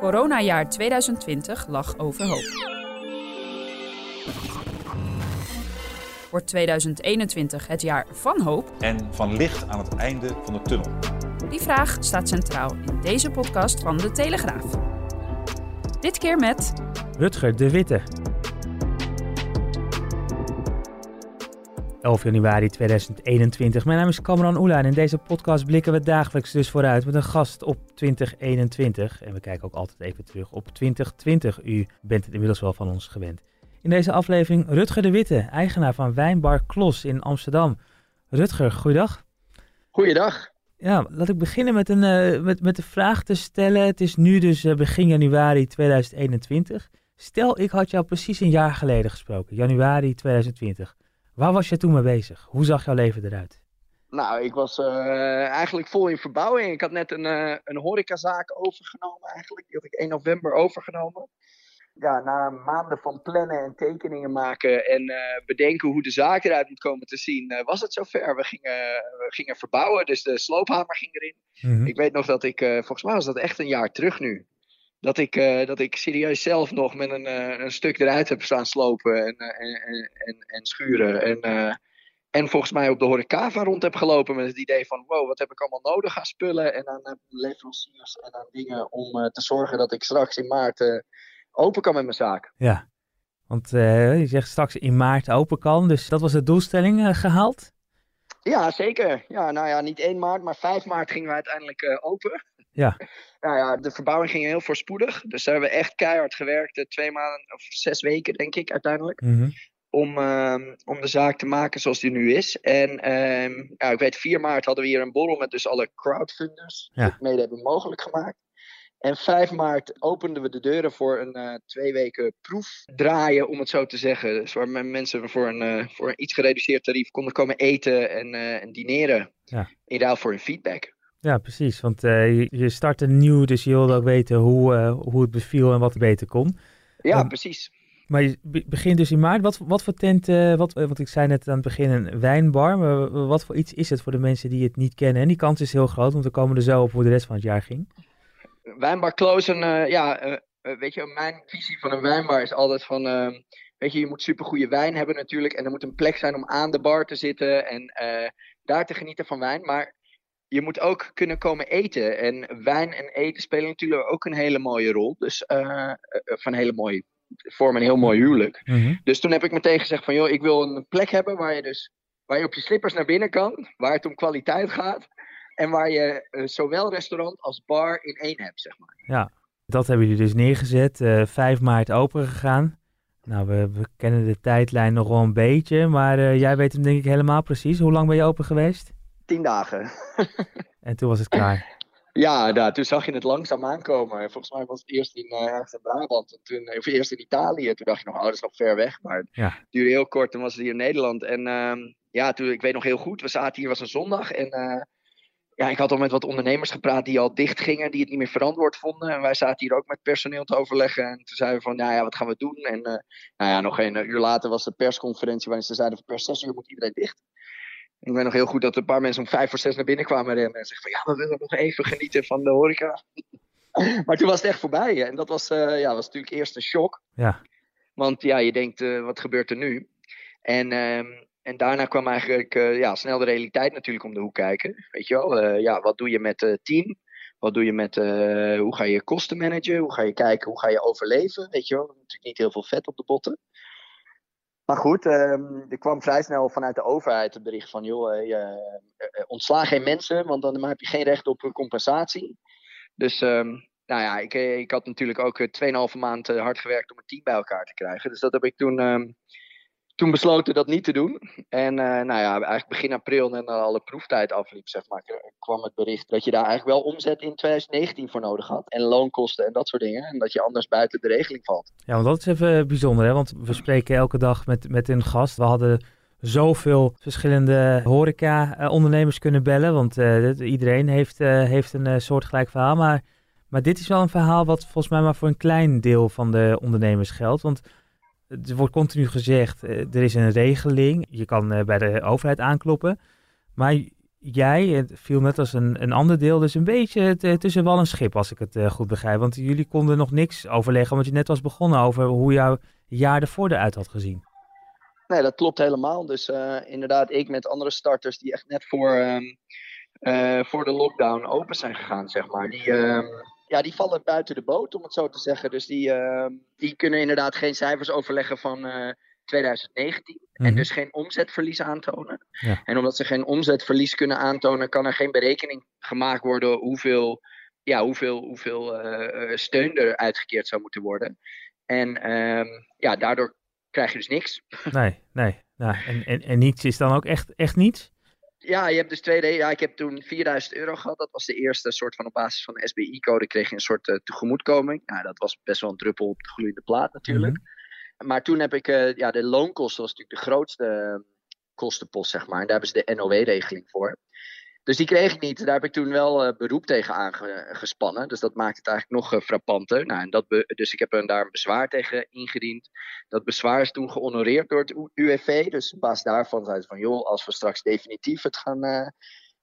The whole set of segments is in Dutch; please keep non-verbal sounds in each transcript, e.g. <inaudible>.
Coronajaar 2020 lag overhoop. Wordt 2021 het jaar van hoop? En van licht aan het einde van de tunnel. Die vraag staat centraal in deze podcast van De Telegraaf. Dit keer met Rutger de Witte. 11 januari 2021. Mijn naam is Cameron Oela en in deze podcast blikken we dagelijks dus vooruit met een gast op 2021. En we kijken ook altijd even terug op 2020. U bent het inmiddels wel van ons gewend. In deze aflevering Rutger de Witte, eigenaar van Wijnbar Klos in Amsterdam. Rutger, goeiedag. Goeiedag. Ja, laat ik beginnen met, een, uh, met, met de vraag te stellen. Het is nu dus uh, begin januari 2021. Stel, ik had jou precies een jaar geleden gesproken, januari 2020. Waar was je toen mee bezig? Hoe zag jouw leven eruit? Nou, ik was uh, eigenlijk vol in verbouwing. Ik had net een, een horecazaak overgenomen eigenlijk. Die had ik 1 november overgenomen ja, na maanden van plannen en tekeningen maken en uh, bedenken hoe de zaak eruit moet komen te zien, uh, was het zover. We gingen, we gingen verbouwen, dus de sloophamer ging erin. Mm -hmm. Ik weet nog dat ik, uh, volgens mij was dat echt een jaar terug nu, dat ik, dat ik serieus zelf nog met een, een stuk eruit heb staan slopen en, en, en, en, schuren. En, en volgens mij op de horecava rond heb gelopen met het idee van wow, wat heb ik allemaal nodig aan spullen en aan leveranciers en aan dingen om te zorgen dat ik straks in maart open kan met mijn zaak. Ja, want je zegt straks in maart open kan, dus dat was de doelstelling gehaald? Ja, zeker. Ja, nou ja, niet 1 maart, maar 5 maart gingen we uiteindelijk open. Ja. nou ja, de verbouwing ging heel voorspoedig. Dus daar hebben we echt keihard gewerkt. Twee maanden of zes weken, denk ik, uiteindelijk. Mm -hmm. Om, uh, om de zaak te maken zoals die nu is. En uh, ja, ik weet, 4 maart hadden we hier een borrel met dus alle crowdfunders. Die het mede hebben mogelijk gemaakt. En 5 maart openden we de deuren voor een uh, twee weken proef draaien, om het zo te zeggen. Dus waar mensen voor een, uh, voor een iets gereduceerd tarief konden komen eten en, uh, en dineren. Ja. In ruil voor hun feedback. Ja, precies. Want je, je startte nieuw, dus je wilde ook weten hoe, hoe het beviel en wat er beter kon. Ja, Um, precies. Maar je begint dus in maart. Wat, wat voor tent, wat, want ik zei net aan het begin een wijnbar. Maar wat voor iets is het voor de mensen die het niet kennen? En die kans is heel groot, want we komen er zo op hoe de rest van het jaar ging. Wijnbar Kloos, en, uh, ja, uh, weet je, mijn visie van een wijnbar is altijd van, uh, weet je, je moet supergoeie wijn hebben natuurlijk. En er moet een plek zijn om aan de bar te zitten en daar te genieten van wijn. Maar je moet ook kunnen komen eten. En wijn en eten spelen natuurlijk ook een hele mooie rol. Dus van een hele mooie, vormen een heel mooi huwelijk. Mm -hmm. Dus toen heb ik meteen gezegd van, joh, ik wil een plek hebben waar je dus, waar je op je slippers naar binnen kan. Waar het om kwaliteit gaat. En waar je uh, zowel restaurant als bar in één hebt, zeg maar. Ja, dat hebben jullie dus neergezet. Uh, 5 maart open gegaan. Nou, we, we, kennen de tijdlijn nog wel een beetje, maar uh, jij weet hem denk ik helemaal precies. Hoe lang ben je open geweest? Tien dagen. <laughs> en toen was het klaar? Ja, nou, toen zag je het langzaam aankomen. Volgens mij was het eerst in, uh, in Brabant, en toen, of eerst in Italië. Toen dacht je nog, oh, dat is nog ver weg. Maar het ja. duurde heel kort, toen was het hier in Nederland. En uh, ja, toen, ik weet nog heel goed, we zaten hier, was een zondag. En uh, ja, ik had al met wat ondernemers gepraat die al dicht gingen, die het niet meer verantwoord vonden. En wij zaten hier ook met personeel te overleggen. En toen zeiden we van, nou ja, wat gaan we doen? En nou ja, nog een uur later was de persconferentie waarin ze zeiden van per zes uur moet iedereen dicht. Ik weet nog heel goed dat een paar mensen om vijf voor zes naar binnen kwamen rennen. En zeggen van, ja, we willen nog even genieten van de horeca. <laughs> maar toen was het echt voorbij. En dat was, uh, ja, was natuurlijk eerst een shock. Ja. Want ja, je denkt, uh, wat gebeurt er nu? En... Um, en daarna kwam eigenlijk uh, ja, snel de realiteit natuurlijk om de hoek kijken. Weet je wel, ja, wat doe je met het team? Wat doe je met, uh, hoe ga je kosten managen? Hoe ga je kijken, hoe ga je overleven? Weet je wel, natuurlijk niet heel veel vet op de botten. Maar goed, um, er kwam vrij snel vanuit de overheid het bericht van, joh, je, ontsla geen mensen, want dan heb je geen recht op compensatie. Dus um, nou ja, ik, ik had natuurlijk ook 2,5 maand hard gewerkt om een team bij elkaar te krijgen. Dus dat heb ik toen... Toen besloten dat niet te doen. En eh, nou ja, eigenlijk begin april, nadat alle proeftijd afliep, zeg maar, kwam het bericht dat je daar eigenlijk wel omzet in 2019 voor nodig had. En loonkosten en dat soort dingen. En dat je anders buiten de regeling valt. Ja, want dat is even bijzonder, hè? Want we spreken elke dag met, met een gast. We hadden zoveel verschillende horeca-ondernemers kunnen bellen. Want iedereen heeft, uh, heeft een soortgelijk verhaal. Maar, maar dit is wel een verhaal wat volgens mij maar voor een klein deel van de ondernemers geldt. Want er wordt continu gezegd, er is een regeling. Je kan bij de overheid aankloppen. Maar jij, het viel net als een, een ander deel, dus een beetje tussen wel een schip, als ik het goed begrijp. Want jullie konden nog niks overleggen, omdat je net was begonnen over hoe jouw jaar ervoor eruit had gezien. Nee, dat klopt helemaal. Dus inderdaad, ik met andere starters die echt net voor, uh, voor de lockdown open zijn gegaan, zeg maar. Die, uh, ja, die vallen buiten de boot, om het zo te zeggen. Dus die, ehm, die kunnen inderdaad geen cijfers overleggen van 2019. Mm -hmm. En dus geen omzetverlies aantonen. Ja. En omdat ze geen omzetverlies kunnen aantonen, kan er geen berekening gemaakt worden hoeveel, ja, hoeveel, hoeveel uh, steun er uitgekeerd zou moeten worden. En um, ja, daardoor krijg je dus niks. Nee, nee. Nou, en, en, en niets is dan ook echt, echt niets? Ja, je hebt dus twee Ja, ik heb toen 4000 euro gehad. Dat was de eerste soort van op basis van de SBI-code kreeg je een soort uh, tegemoetkoming. Nou, dat was best wel een druppel op de gloeiende plaat natuurlijk. Mm -hmm. Maar toen heb ik, uh, ja, de loonkosten was natuurlijk de grootste kostenpost, zeg maar. En daar hebben ze de NOW-regeling voor. Dus die kreeg ik niet. Daar heb ik toen wel uh, beroep tegen aangespannen. Dus dat maakt het eigenlijk nog uh, frappanter. Nou, en dat dus ik heb er daar een bezwaar tegen ingediend. Dat bezwaar is toen gehonoreerd door het UWV. Dus op basis daarvan zei ze van... joh, als we straks definitief het gaan, uh,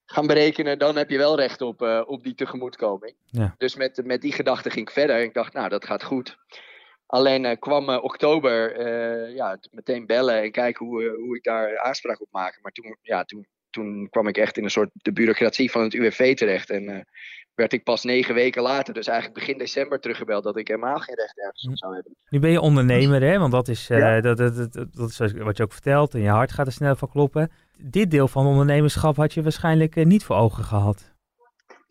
gaan berekenen... dan heb je wel recht op, op die tegemoetkoming. Ja. Dus met, met die gedachte ging ik verder. Ik dacht, nou, dat gaat goed. Alleen kwam oktober ja, meteen bellen en kijken hoe, hoe ik daar aanspraak op maak. Maar toen, ja, toen toen kwam ik echt in een soort de bureaucratie van het UWV terecht. En uh, werd ik pas negen weken later, dus eigenlijk begin december, teruggebeld dat ik helemaal geen recht ergens op zou hebben. Nu ben je ondernemer, hè? Want dat is, uh, ja. dat, dat, dat, dat, is wat je ook vertelt. En je hart gaat er snel van kloppen. Dit deel van ondernemerschap had je waarschijnlijk uh, niet voor ogen gehad.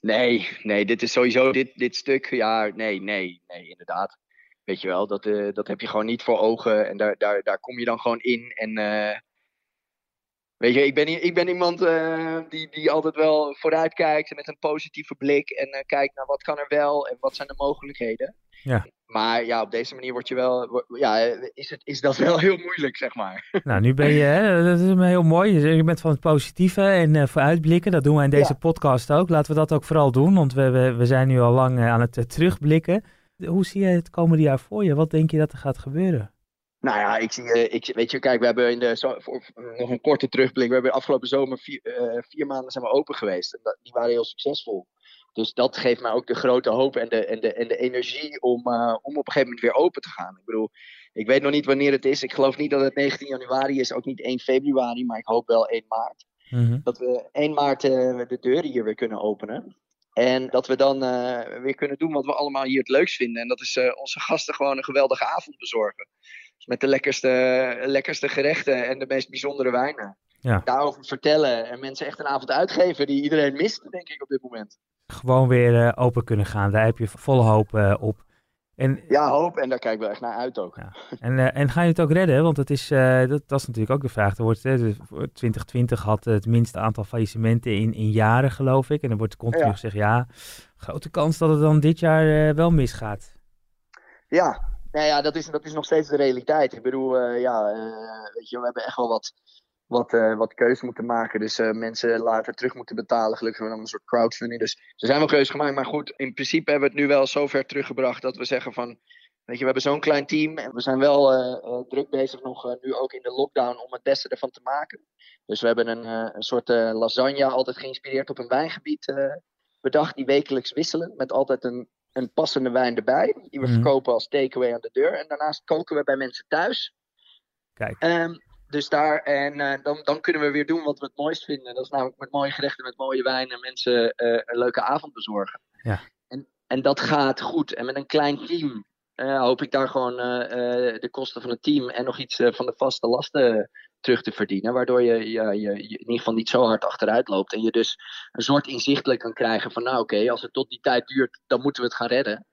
Nee, nee, dit is sowieso dit, dit stuk. Ja, nee, nee, nee, inderdaad. Weet je wel, dat, dat heb je gewoon niet voor ogen. En daar, daar, daar kom je dan gewoon in. En Weet je, ik ben, ik ben iemand uh, die, die altijd wel vooruit kijkt met een positieve blik. En uh, kijkt naar wat kan er wel en wat zijn de mogelijkheden. Ja. Maar ja, op deze manier word je wel, ja, is, het, is dat wel <laughs> heel moeilijk, zeg maar. Nou, nu ben je, hè, dat is heel mooi. Je bent van het positieve en uh, vooruitblikken. Dat doen we in deze ja. podcast ook. Laten we dat ook vooral doen, want we, we, we zijn nu al lang aan het terugblikken. Hoe zie je het komende jaar voor je? Wat denk je dat er gaat gebeuren? Nou ja, ik zie, uh, ik, weet je, kijk, we hebben in de, zo, voor, nog een korte terugblik, we hebben afgelopen zomer vier, uh, vier maanden zijn we open geweest. En dat, die waren heel succesvol. Dus dat geeft mij ook de grote hoop en de, en de, en de energie om, uh, om op een gegeven moment weer open te gaan. Ik bedoel, ik weet nog niet wanneer het is. Ik geloof niet dat het 19 januari is, ook niet 1 februari, maar ik hoop wel 1 maart. Mm -hmm. Dat we 1 maart de deuren hier weer kunnen openen. En dat we dan weer kunnen doen wat we allemaal hier het leukst vinden. En dat is onze gasten gewoon een geweldige avond bezorgen met de lekkerste, lekkerste gerechten en de meest bijzondere wijnen. Ja. Daarover vertellen en mensen echt een avond uitgeven die iedereen mist, denk ik, op dit moment. Gewoon weer uh, open kunnen gaan, daar heb je volle hoop uh, op. En, ja, hoop en daar kijk ik wel echt naar uit ook. Ja. En, uh, en ga je het ook redden? Want het is, dat, dat, is natuurlijk ook de vraag. Er wordt, 2020 had het minste aantal faillissementen in, in jaren, geloof ik. En er wordt continu ja. gezegd, ja, grote kans dat het dan dit jaar wel misgaat. Ja, nou ja, dat is, dat is nog steeds de realiteit. Ik bedoel, uh, ja, uh, weet je, we hebben echt wel wat, wat, uh, wat keuze moeten maken. Dus mensen later terug moeten betalen. Gelukkig hebben we dan een soort crowdfunding. Dus er zijn wel keuzes gemaakt. Maar goed, in principe hebben we het nu wel zo ver teruggebracht dat we zeggen van... Weet je, we hebben zo'n klein team en we zijn wel druk bezig nog nu ook in de lockdown om het beste ervan te maken. Dus we hebben een, een soort lasagne altijd geïnspireerd op een wijngebied bedacht die wekelijks wisselen. Met altijd een een passende wijn erbij. Die we mm. verkopen als takeaway aan de deur. En daarnaast koken we bij mensen thuis. Kijk. Um, dus daar, en uh, dan, dan kunnen we weer doen wat we het mooist vinden. Dat is namelijk met mooie gerechten, met mooie wijn en mensen uh, een leuke avond bezorgen. Ja. En, en dat gaat goed. En met een klein team uh, hoop ik daar gewoon de kosten van het team en nog iets van de vaste lasten terug te verdienen. Waardoor je, je, je, je, in ieder geval niet zo hard achteruit loopt. En je dus een soort inzichtelijk kan krijgen van nou oké, okay, als het tot die tijd duurt, dan moeten we het gaan redden.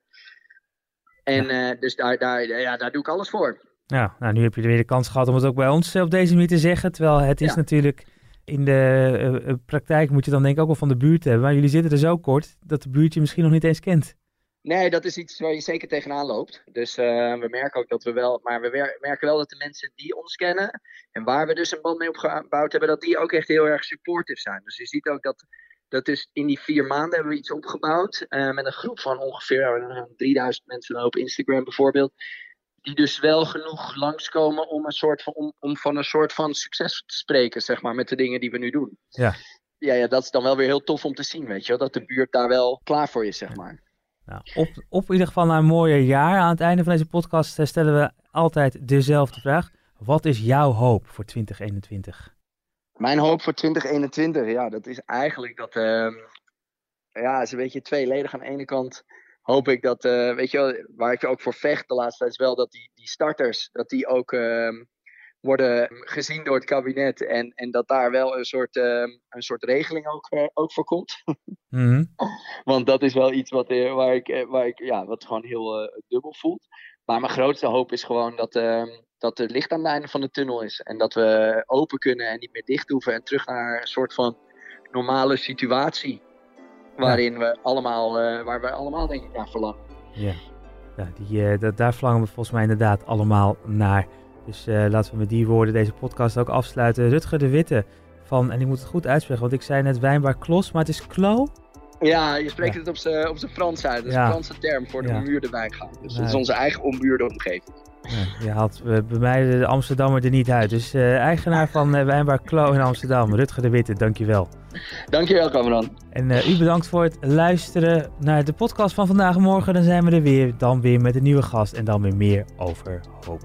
En uh, dus daar, daar, ja, daar doe ik alles voor. Ja, nou nu heb je er weer de kans gehad om het ook bij ons op deze manier te zeggen. Terwijl het is Ja. natuurlijk in de eh, eh, praktijk moet je dan denk ik ook wel van de buurt hebben. Maar jullie zitten er zo kort dat de buurt je misschien nog niet eens kent. Nee, dat is iets waar je zeker tegenaan loopt. Dus eh, we merken ook dat we wel, maar we merken wel dat de mensen die ons kennen en waar we dus een band mee opgebouwd hebben, dat die ook echt heel erg supportive zijn. Dus je ziet ook dat, dat is in die vier maanden hebben we iets opgebouwd eh, met een groep van ongeveer eh, 3000 mensen op Instagram bijvoorbeeld. Die dus wel genoeg langskomen om, een soort van, om, om van een soort van succes te spreken, zeg maar, met de dingen die we nu doen. Ja. Ja, ja, dat is dan wel weer heel tof om te zien, weet je wel. Dat de buurt daar wel klaar voor is, zeg maar. Op, op ieder geval naar een mooier jaar. Aan het einde van deze podcast eh, stellen we altijd dezelfde vraag. Wat is jouw hoop voor 2021? Mijn hoop voor 2021, ja, dat is eigenlijk dat. ehm ja, is een beetje tweeledig. Aan de ene kant hoop ik dat, eh, weet je wel, waar ik ook voor vecht de laatste tijd, is wel dat die, die starters, dat die ook ehm, worden gezien door het kabinet. En, en dat daar wel een soort, ehm, een soort regeling ook, eh, ook voor komt. <laughs> Mhm. Want dat is wel iets wat, eh, waar ik, eh, waar ik, ja, wat gewoon heel dubbel voelt. Maar mijn grootste hoop is gewoon dat, ehm, dat er licht aan het einde van de tunnel is. En dat we open kunnen en niet meer dicht hoeven. En terug naar een soort van normale situatie. Waarin we allemaal, waar we allemaal denk ik naar verlangen. Ja, ja die, dat, daar verlangen we volgens mij inderdaad allemaal naar. Dus eh, laten we met die woorden deze podcast ook afsluiten. Rutger de Witte van, en ik moet het goed uitspreken, want ik zei net Wijnbaar Klos, maar het is Klo. Ja, je spreekt Ja. het op zijn op Frans uit. Dat is Ja. een Franse term voor de Ja. ommuurde wijngaard. Dus dat Nee. is onze eigen ommuurde omgeving. Ja, je haalt eh, bij mij de Amsterdammer er niet uit. Dus eh, eigenaar van eh, Wijnbaar Klo in Amsterdam, Rutger de Witte, dankjewel. Dankjewel, Cameron. En u bedankt voor het luisteren naar de podcast van vandaag en morgen. Dan zijn we er weer, dan weer met een nieuwe gast en dan weer meer over hoop.